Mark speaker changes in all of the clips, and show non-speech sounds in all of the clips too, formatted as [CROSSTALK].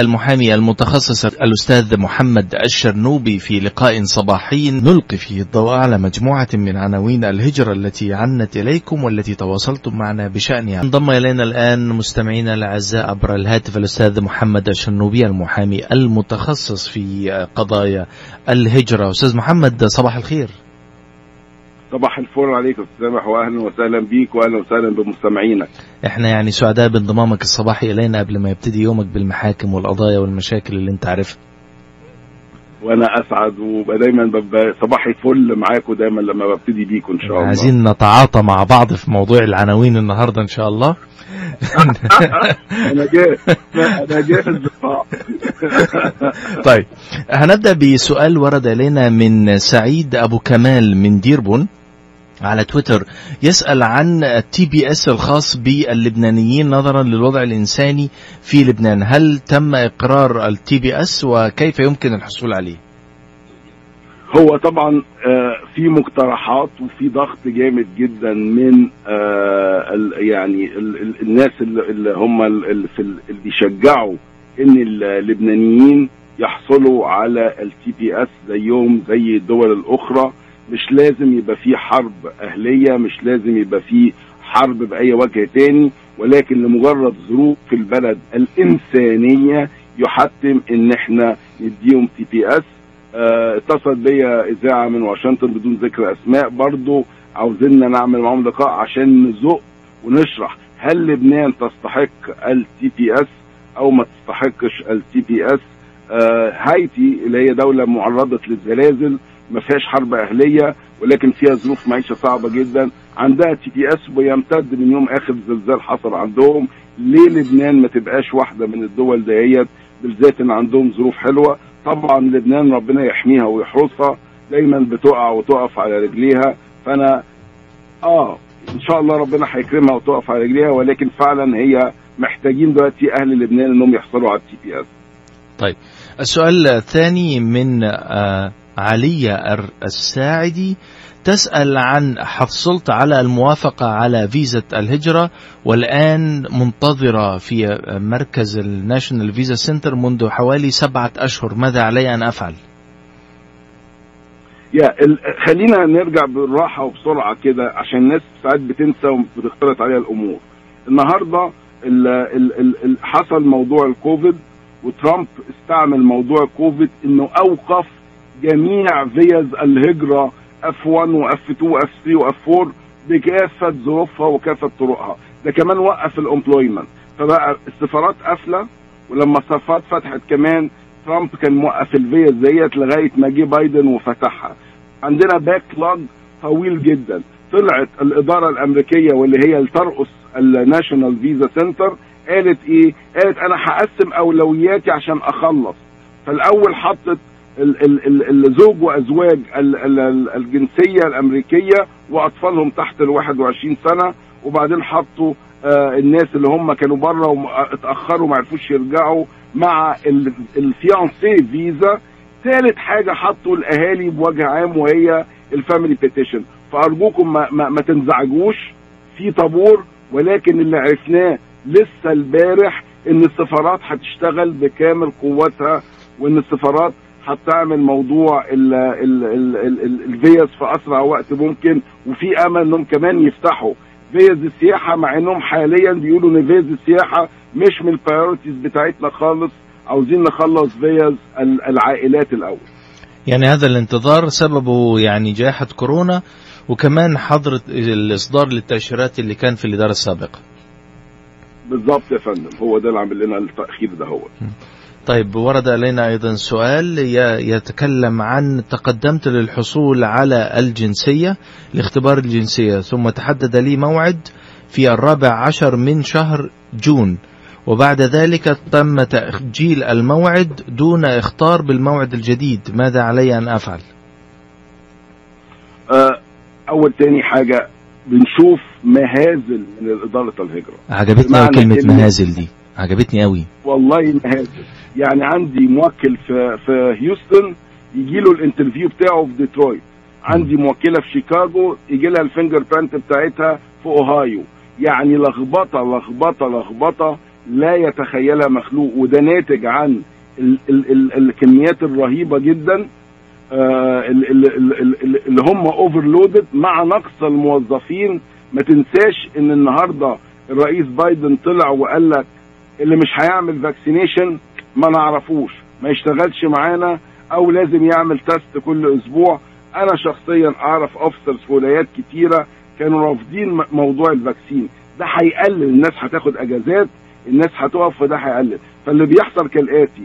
Speaker 1: المحامي المتخصص الأستاذ محمد الشرنوبي في لقاء صباحي نلقي فيه الضوء على مجموعة من عناوين الهجرة التي عنت إليكم والتي تواصلتم معنا بشأنها. انضم إلينا الآن مستمعينا الأعزاء عبر الهاتف الأستاذ محمد الشرنوبي المحامي المتخصص في قضايا الهجرة. أستاذ محمد صباح الخير.
Speaker 2: صباح الفل عليك أستاذ سامح واهلا وسهلا بيك واهلا وسهلا بمستمعينا
Speaker 1: إحنا يعني سعداء بانضمامك الصباحي إلينا قبل ما يبتدي يومك بالمحاكم والقضايا والمشاكل اللي أنت عارفها.
Speaker 2: وأنا أسعد وبقى دايما ببقى صباحي فل معاكم دايما لما ببتدي بيكم إن شاء الله.
Speaker 1: عايزين نتعاطى مع بعض في موضوع العناوين النهارده إن شاء الله. [LAUGHS]
Speaker 2: أنا جاهز أنا جاهز [LAUGHS]
Speaker 1: طيب هنبدأ بسؤال ورد إلينا من سعيد أبو كمال من ديربون على تويتر يسأل عن ال TPS الخاص باللبنانيين نظرا للوضع الإنساني في لبنان هل تم إقرار ال TPS وكيف يمكن الحصول عليه؟
Speaker 2: هو طبعا في مقترحات وفي ضغط جامد جدا من يعني الناس اللي هم اللي بيشجعوا إن اللبنانيين يحصلوا على ال TPS زيهم زي الدول الأخرى. مش لازم يبقى في حرب أهلية مش لازم يبقى في حرب بأي وجه تاني ولكن لمجرد ظروف في البلد الإنسانية يحتم إن إحنا نديهم TPS اتصل بيا إذاعة من واشنطن بدون ذكر أسماء. برضو عاوزيننا نعمل معاهم لقاء عشان نزق ونشرح. هل لبنان تستحق ال TPS أو ما تستحقش ال TPS هايتي اللي هي دولة معرضة للزلازل ما فيهاش حرب أهلية ولكن فيها ظروف معيشة صعبة جدا. عندها TPS ويمتد من يوم آخر زلزال حصل عندهم ليه لبنان ما تبقاش واحدة من الدول دهيت؟ بالذات إن عندهم ظروف حلوة. طبعا لبنان ربنا يحميها ويحرسها دايما بتقع وتقف على رجليها. فأنا آه إن شاء الله ربنا هيكرمها وتقف على رجليها ولكن فعلا هي محتاجين دلوقتي أهل لبنان إنهم يحصلوا على ال TPS.
Speaker 1: طيب السؤال الثاني من آه علية الساعدي. تسأل عن حصلت على الموافقة على فيزا الهجرة والآن منتظرة في مركز ال National Visa Center منذ حوالي سبعة أشهر. ماذا علي أن أفعل؟
Speaker 2: يا خلينا نرجع بالراحة وبسرعة كده عشان الناس ساعات بتنسى وبتختلط عليها الأمور. النهاردة ال ال ال حصل موضوع الكوفيد وترامب استعمل موضوع الكوفيد إنه أوقف جميع فيز الهجرة F1 و F2 و F3 و F4 بكافة ظروفها وكافة طرقها. ده كمان وقف ال employment فبقى السفارات قافلة ولما السفارات فتحت كمان ترامب كان موقف الفيز ديت لغاية ما جه بايدن وفتحها. عندنا backlog طويل جدا. طلعت الإدارة الأمريكية واللي هي ترأس ال National Visa Center قالت إيه؟ قالت أنا هقسم أولوياتي عشان أخلص. فالأول حطت الزوج وأزواج الجنسية الأمريكية وأطفالهم تحت ال 21 سنة وبعدين حطوا الناس اللي هم كانوا بره واتاخروا ما عرفوش يرجعوا مع ال fiancé visa. ثالث حاجة حطوا الأهالي بوجه عام وهي ال family petition فأرجوكم ما, ما, ما تنزعجوش. في طابور ولكن اللي عرفناه لسه البارح إن السفارات هتشتغل بكامل قوتها وإن السفارات هتعمل موضوع الفيز في أسرع وقت ممكن وفي أمل إنهم كمان يفتحوا. فيز السياحة مع إنهم حاليا بيقولوا إن فيز السياحة مش من ال priorities بتاعتنا خالص. عاوزين نخلص فيز العائلات الأول.
Speaker 1: يعني هذا الانتظار سببه يعني جائحة كورونا وكمان حظر الإصدار للتأشيرات اللي كان في الإدارة السابقة.
Speaker 2: بالظبط يا فندم هو ده اللي عامل لنا التأخير ده هو.
Speaker 1: طيب ورد علينا أيضا سؤال يتكلم عن تقدمت للحصول على الجنسية لاختبار الجنسية ثم تحدد لي موعد في الرابع عشر من شهر June. وبعد ذلك تم تأجيل الموعد دون إخطار بالموعد الجديد. ماذا علي أن أفعل؟
Speaker 2: أول تاني حاجة بنشوف مهازل من إدارة الهجرة.
Speaker 1: عجبتني أوي كلمة مهازل دي. عجبتني قوي
Speaker 2: والله مهازل. يعني عندي موكل في في هيوستن يجي له ال interview بتاعه في ديترويت. عندي موكلة في شيكاغو يجي لها ال fingerprint بتاعتها في أوهايو. يعني لخبطة لخبطة لخبطة. لا يتخيلها مخلوق وده ناتج عن ال ال ال الكميات الرهيبة جدا آه ال- ال- ال- ال- اللي هم overloaded مع نقص الموظفين. ما تنساش إن النهارده الرئيس بايدن طلع وقال لك اللي مش هيعمل vaccination ما نعرفوش ما يشتغلش معانا أو لازم يعمل test كل أسبوع. أنا شخصيا أعرف officers في ولايات كتيرة كانوا رافضين موضوع ال vaccine ده هيقلل الناس هتاخد أجازات الناس هتقف فده هيقلل. فاللي بيحصل كالآتي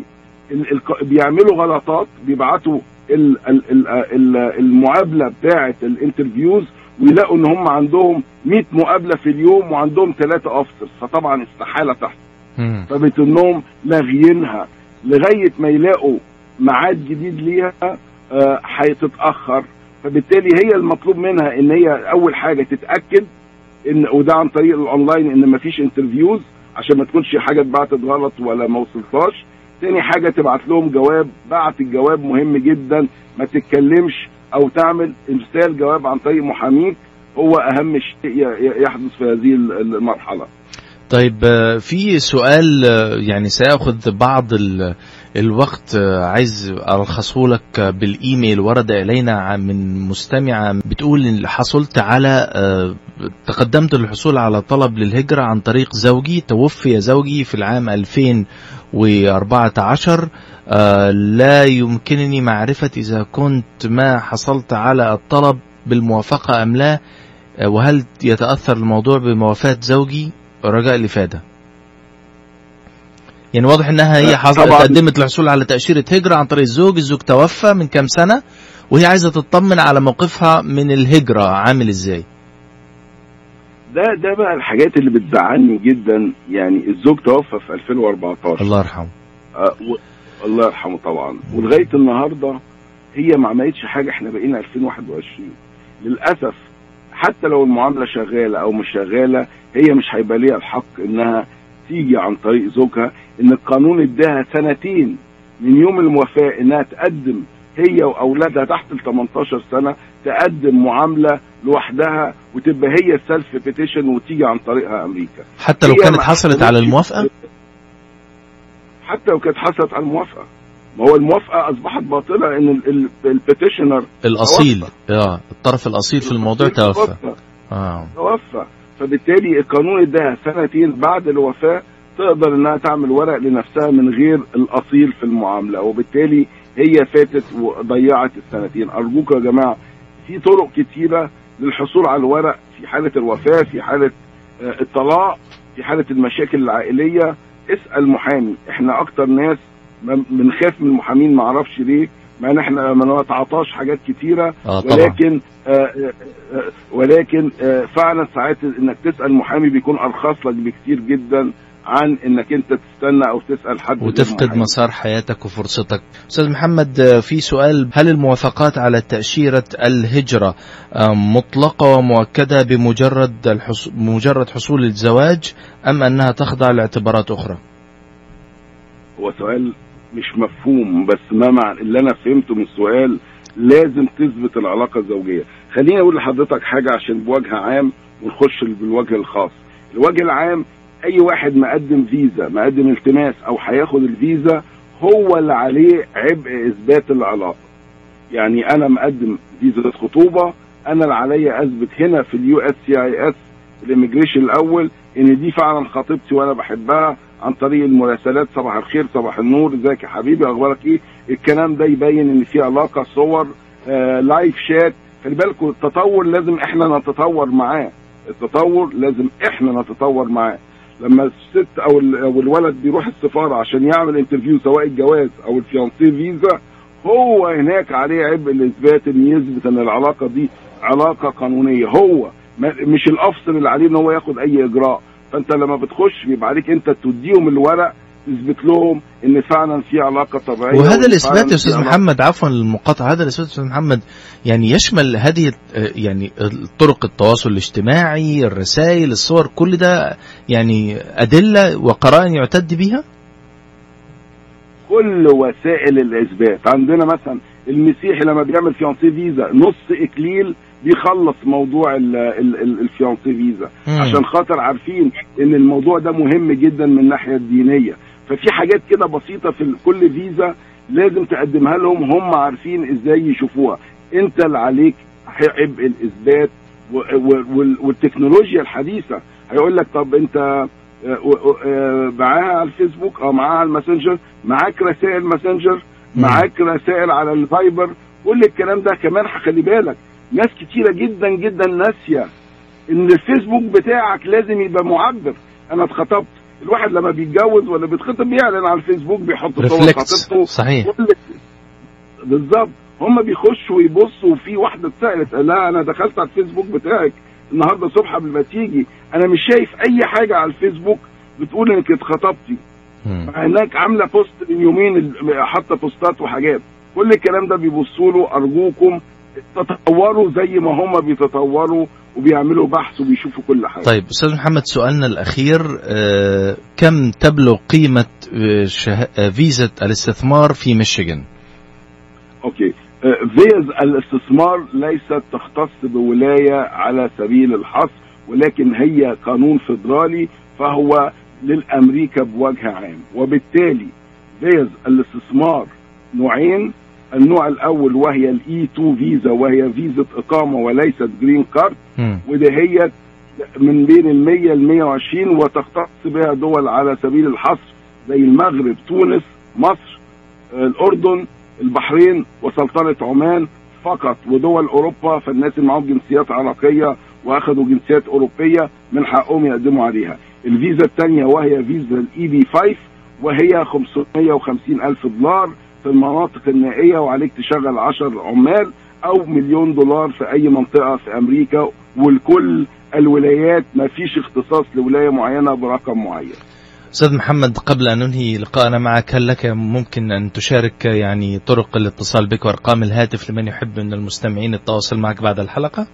Speaker 2: ال- ال- بيعملوا غلطات بيبعتوا ال- ال- ال- ال- المقابلة بتاعه ال interviews ويلاقوا إن هم عندهم 100 مقابلة في اليوم وعندهم ثلاثة officers فطبعا استحالة تحصل. فبتلاقيهم لاغيينها. لغاية ما يلاقوا ميعاد جديد ليها آه، هتتاخر فبالتالي هي المطلوب منها إن هي أول حاجة تتأكد إن وده عن طريق الأونلاين إن مفيش interviews. عشان ما تكونش حاجة اتبعتت غلط ولا ما وصلتهاش. تاني حاجة تبعت لهم جواب. بعت الجواب مهم جدا. ما تتكلمش أو تعمل إرسال جواب عن طريق محاميك. هو أهم شيء يحدث في هذه المرحلة.
Speaker 1: طيب آه، في سؤال آه، يعني سيأخذ بعض الوقت آه، عايز ألخصه لك بالإيميل ورد إلينا من مستمعة بتقول إن حصلت على آه، تقدمت للحصول على طلب للهجرة عن طريق زوجي توفي زوجي في العام 2014 آه، لا يمكنني معرفة إذا كنت ما حصلت على الطلب بالموافقة أم لا؟ وهل يتأثر الموضوع بوفاة زوجي؟ رجاء الإفادة يعني واضح إنها هي حصل
Speaker 2: طبعاً.
Speaker 1: قدمت للحصول على تأشيرة هجرة عن طريق الزوج الزوج توفى من كام سنة وهي عايزة تطمن على موقفها من الهجرة. عامل إزاي؟
Speaker 2: ده ده بقى الحاجات اللي بتزعلني جدا. يعني الزوج توفى في 2014
Speaker 1: الله يرحمه.
Speaker 2: آه و... الله يرحمه طبعا. ولغاية النهارده هي ما عملتش حاجة. إحنا بقينا 2021 للأسف حتى لو المعاملة شغالة أو مش شغالة هي مش هيبقى ليها الحق إنها تيجي عن طريق زوجها إن القانون اداها سنتين من يوم الوفاة إنها تقدم هي وأولادها تحت ال 18 سنة تقدم معاملة لوحدها وتبقى هي ال self petition وتيجي عن طريقها أمريكا.
Speaker 1: حتى لو كانت حصلت على الموافقة؟
Speaker 2: حتى لو كانت حصلت على الموافقة. ما هو الموافقة أصبحت باطلة إن البيتيشنر
Speaker 1: الأصيل. آه الطرف الأصيل في الموضوع توفى. آه.
Speaker 2: توفى. فبالتالي القانون إداها سنتين بعد الوفاة تقدر إنها تعمل ورق لنفسها من غير الأصيل في المعاملة وبالتالي هي فاتت وضيعت السنتين. أرجوك يا جماعة في طرق كتيرة للحصول على الورق في حالة الوفاة في حالة آه، الطلاق في حالة المشاكل العائلية. اسأل محامي. إحنا أكتر ناس بنخاف من المحامين ما أعرفش ليه. مع إن إحنا ما نتعاطاش حاجات
Speaker 1: كتيرة طبعا.
Speaker 2: ولكن آه، آه، آه، ولكن آه، فعلا ساعات إنك تسأل محامي بيكون أرخص لك بكتير جدا عن إنك أنت تستنى أو تسأل حد
Speaker 1: وتفقد. مسار حياتك وفرصتك. أستاذ محمد آه، في سؤال هل الموافقات على تأشيرة الهجرة آه، مطلقة ومؤكدة بمجرد الحص... مجرد حصول الزواج أم أنها تخضع لاعتبارات أخرى؟
Speaker 2: هو سؤال مش مفهوم بس ما مع اللي أنا فهمته من السؤال لازم تثبت العلاقة الزوجية. خليني أقول لحضرتك حاجة عشان بوجه عام ونخش بالوجه الخاص. الوجه العام أي واحد مقدم فيزا مقدم التماس أو هياخد الفيزا هو اللي عليه عبء إثبات العلاقة. يعني أنا مقدم فيزا خطوبة أنا اللي عليا أثبت هنا في ال USCIS ال immigration الأول إن دي فعلا خطيبتي وأنا بحبها عن طريق المراسلات. صباح الخير صباح النور. إزيك يا حبيبي؟ أخبارك إيه؟ الكلام ده يبين إن في علاقة صور آه live chat خلي بالكم التطور لازم إحنا نتطور معاه. التطور لازم إحنا نتطور معاه. لما الست أو ال- أو الولد بيروح السفارة عشان يعمل interview سواء الجواز أو ال fiancé visa هو هناك عليه عبء الاثبات إن يثبت إن العلاقة دي علاقة قانونية. هو مش الافصل اللي عليه إن هو ياخد أي إجراء. فأنت لما بتخش بيبقى عليك أنت تديهم الورق تثبت لهم إن فعلا في علاقة طبيعية
Speaker 1: وهذا
Speaker 2: فعلاً
Speaker 1: يا
Speaker 2: علاقة-
Speaker 1: محمد عفوا للمقاطعة هذا الإثبات يا أستاذ محمد. يعني يشمل هذه آه، يعني طرق التواصل الاجتماعي الرسائل الصور كل ده يعني أدلة وقرائن يعتد بها؟
Speaker 2: كل وسائل الإثبات. عندنا مثلا المسيحي لما بيعمل فيانسي فيزا نص إكليل بيخلص موضوع ال- ال- ال- الفيانسي فيزا.
Speaker 1: مم.
Speaker 2: عشان خاطر عارفين إن الموضوع ده مهم جدا من الناحية الدينية. ففي حاجات كده بسيطة في كل فيزا لازم تقدمها لهم هم عارفين إزاي يشوفوها. انت اللي عليك عبء الإثبات والتكنولوجيا الحديثة. هيقول لك طب أنت آه، آه، معاها على الفيسبوك؟ أو معاها على الماسنجر. معاك رسائل ماسنجر. معاك رسائل على الفايبر؟ كل الكلام ده كمان خلي بالك ناس كتيرة جدا جدا ناسية إن الفيسبوك بتاعك لازم يبقى معبر أنا اتخطبت. الواحد لما بيتجوز ولا بيتخطب بيعلن على الفيسبوك بيحط صور خطيبته.
Speaker 1: صحيح.
Speaker 2: بالظبط. هم بيخشوا ويبصوا في واحدة اتسألت لها أنا دخلت على الفيسبوك بتاعك النهارده الصبح قبل ما تيجي. أنا مش شايف أي حاجة على الفيسبوك بتقول إنك اتخطبتي. مع انك عاملة post من يومين حاطة post ات وحاجات. كل الكلام ده بيبصوا له أرجوكم تطوروا زي ما هم بيتطوروا وبيعملوا بحث وبيشوفوا كل حاجة.
Speaker 1: طيب أستاذ محمد سؤالنا الأخير آه، كم تبلغ قيمة آه، شه- آه، فيزا الاستثمار في ميشيغان؟
Speaker 2: okay. فيز الاستثمار ليست تختص بولاية على سبيل الحصر ولكن هي قانون فيدرالي فهو للأمريكا بوجه عام. وبالتالي فيز الاستثمار نوعين النوع الأول وهي ال E2 visa وهي فيزا إقامة وليست green card
Speaker 1: مم.
Speaker 2: وده هي من بين ال 100 ل 120 وتختص بها دول على سبيل الحصر زي المغرب تونس مصر الأردن البحرين وسلطنة عمان فقط. ودول أوروبا فالناس اللي معاهم جنسيات عراقية واخدوا جنسيات أوروبية من حقهم يقدموا عليها. الفيزا الثانية وهي فيزا ال EB 5 وهي 550 ألف دولار. في المناطق النائية وعليك تشغل 10 عمال أو مليون دولار في أي منطقة في أمريكا ولكل الولايات ما فيش اختصاص لولاية معينة برقم معين
Speaker 1: أستاذ محمد قبل أن ننهي لقاءنا معك هل لك ممكن أن تشارك يعني طرق الاتصال بك وأرقام الهاتف لمن يحب من المستمعين التواصل معك بعد الحلقة؟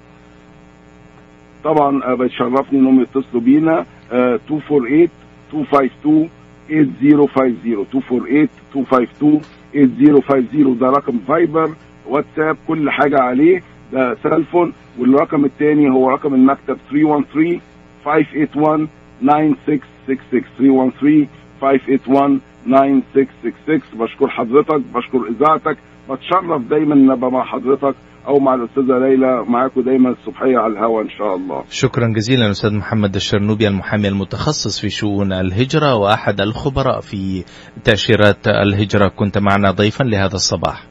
Speaker 2: طبعا بتشرفني إنهم يتصلوا بينا آه، 248 252 8050 248 252 8050 ده رقم فايبر واتساب كل حاجة عليه ده cell phone والرقم الثاني هو رقم المكتب 313 581 9666 313 581 9666 بشكر حضرتك بشكر اذاعتك بتشرف دايما ان ابقى مع حضرتك أو مع الأستاذة ليلى معاكم دايما الصبحية على الهواء إن شاء الله.
Speaker 1: شكرا جزيلا أستاذ محمد الشرنوبي المحامي المتخصص في شؤون الهجرة وأحد الخبراء في تأشيرات الهجرة. كنت معنا ضيفا لهذا الصباح.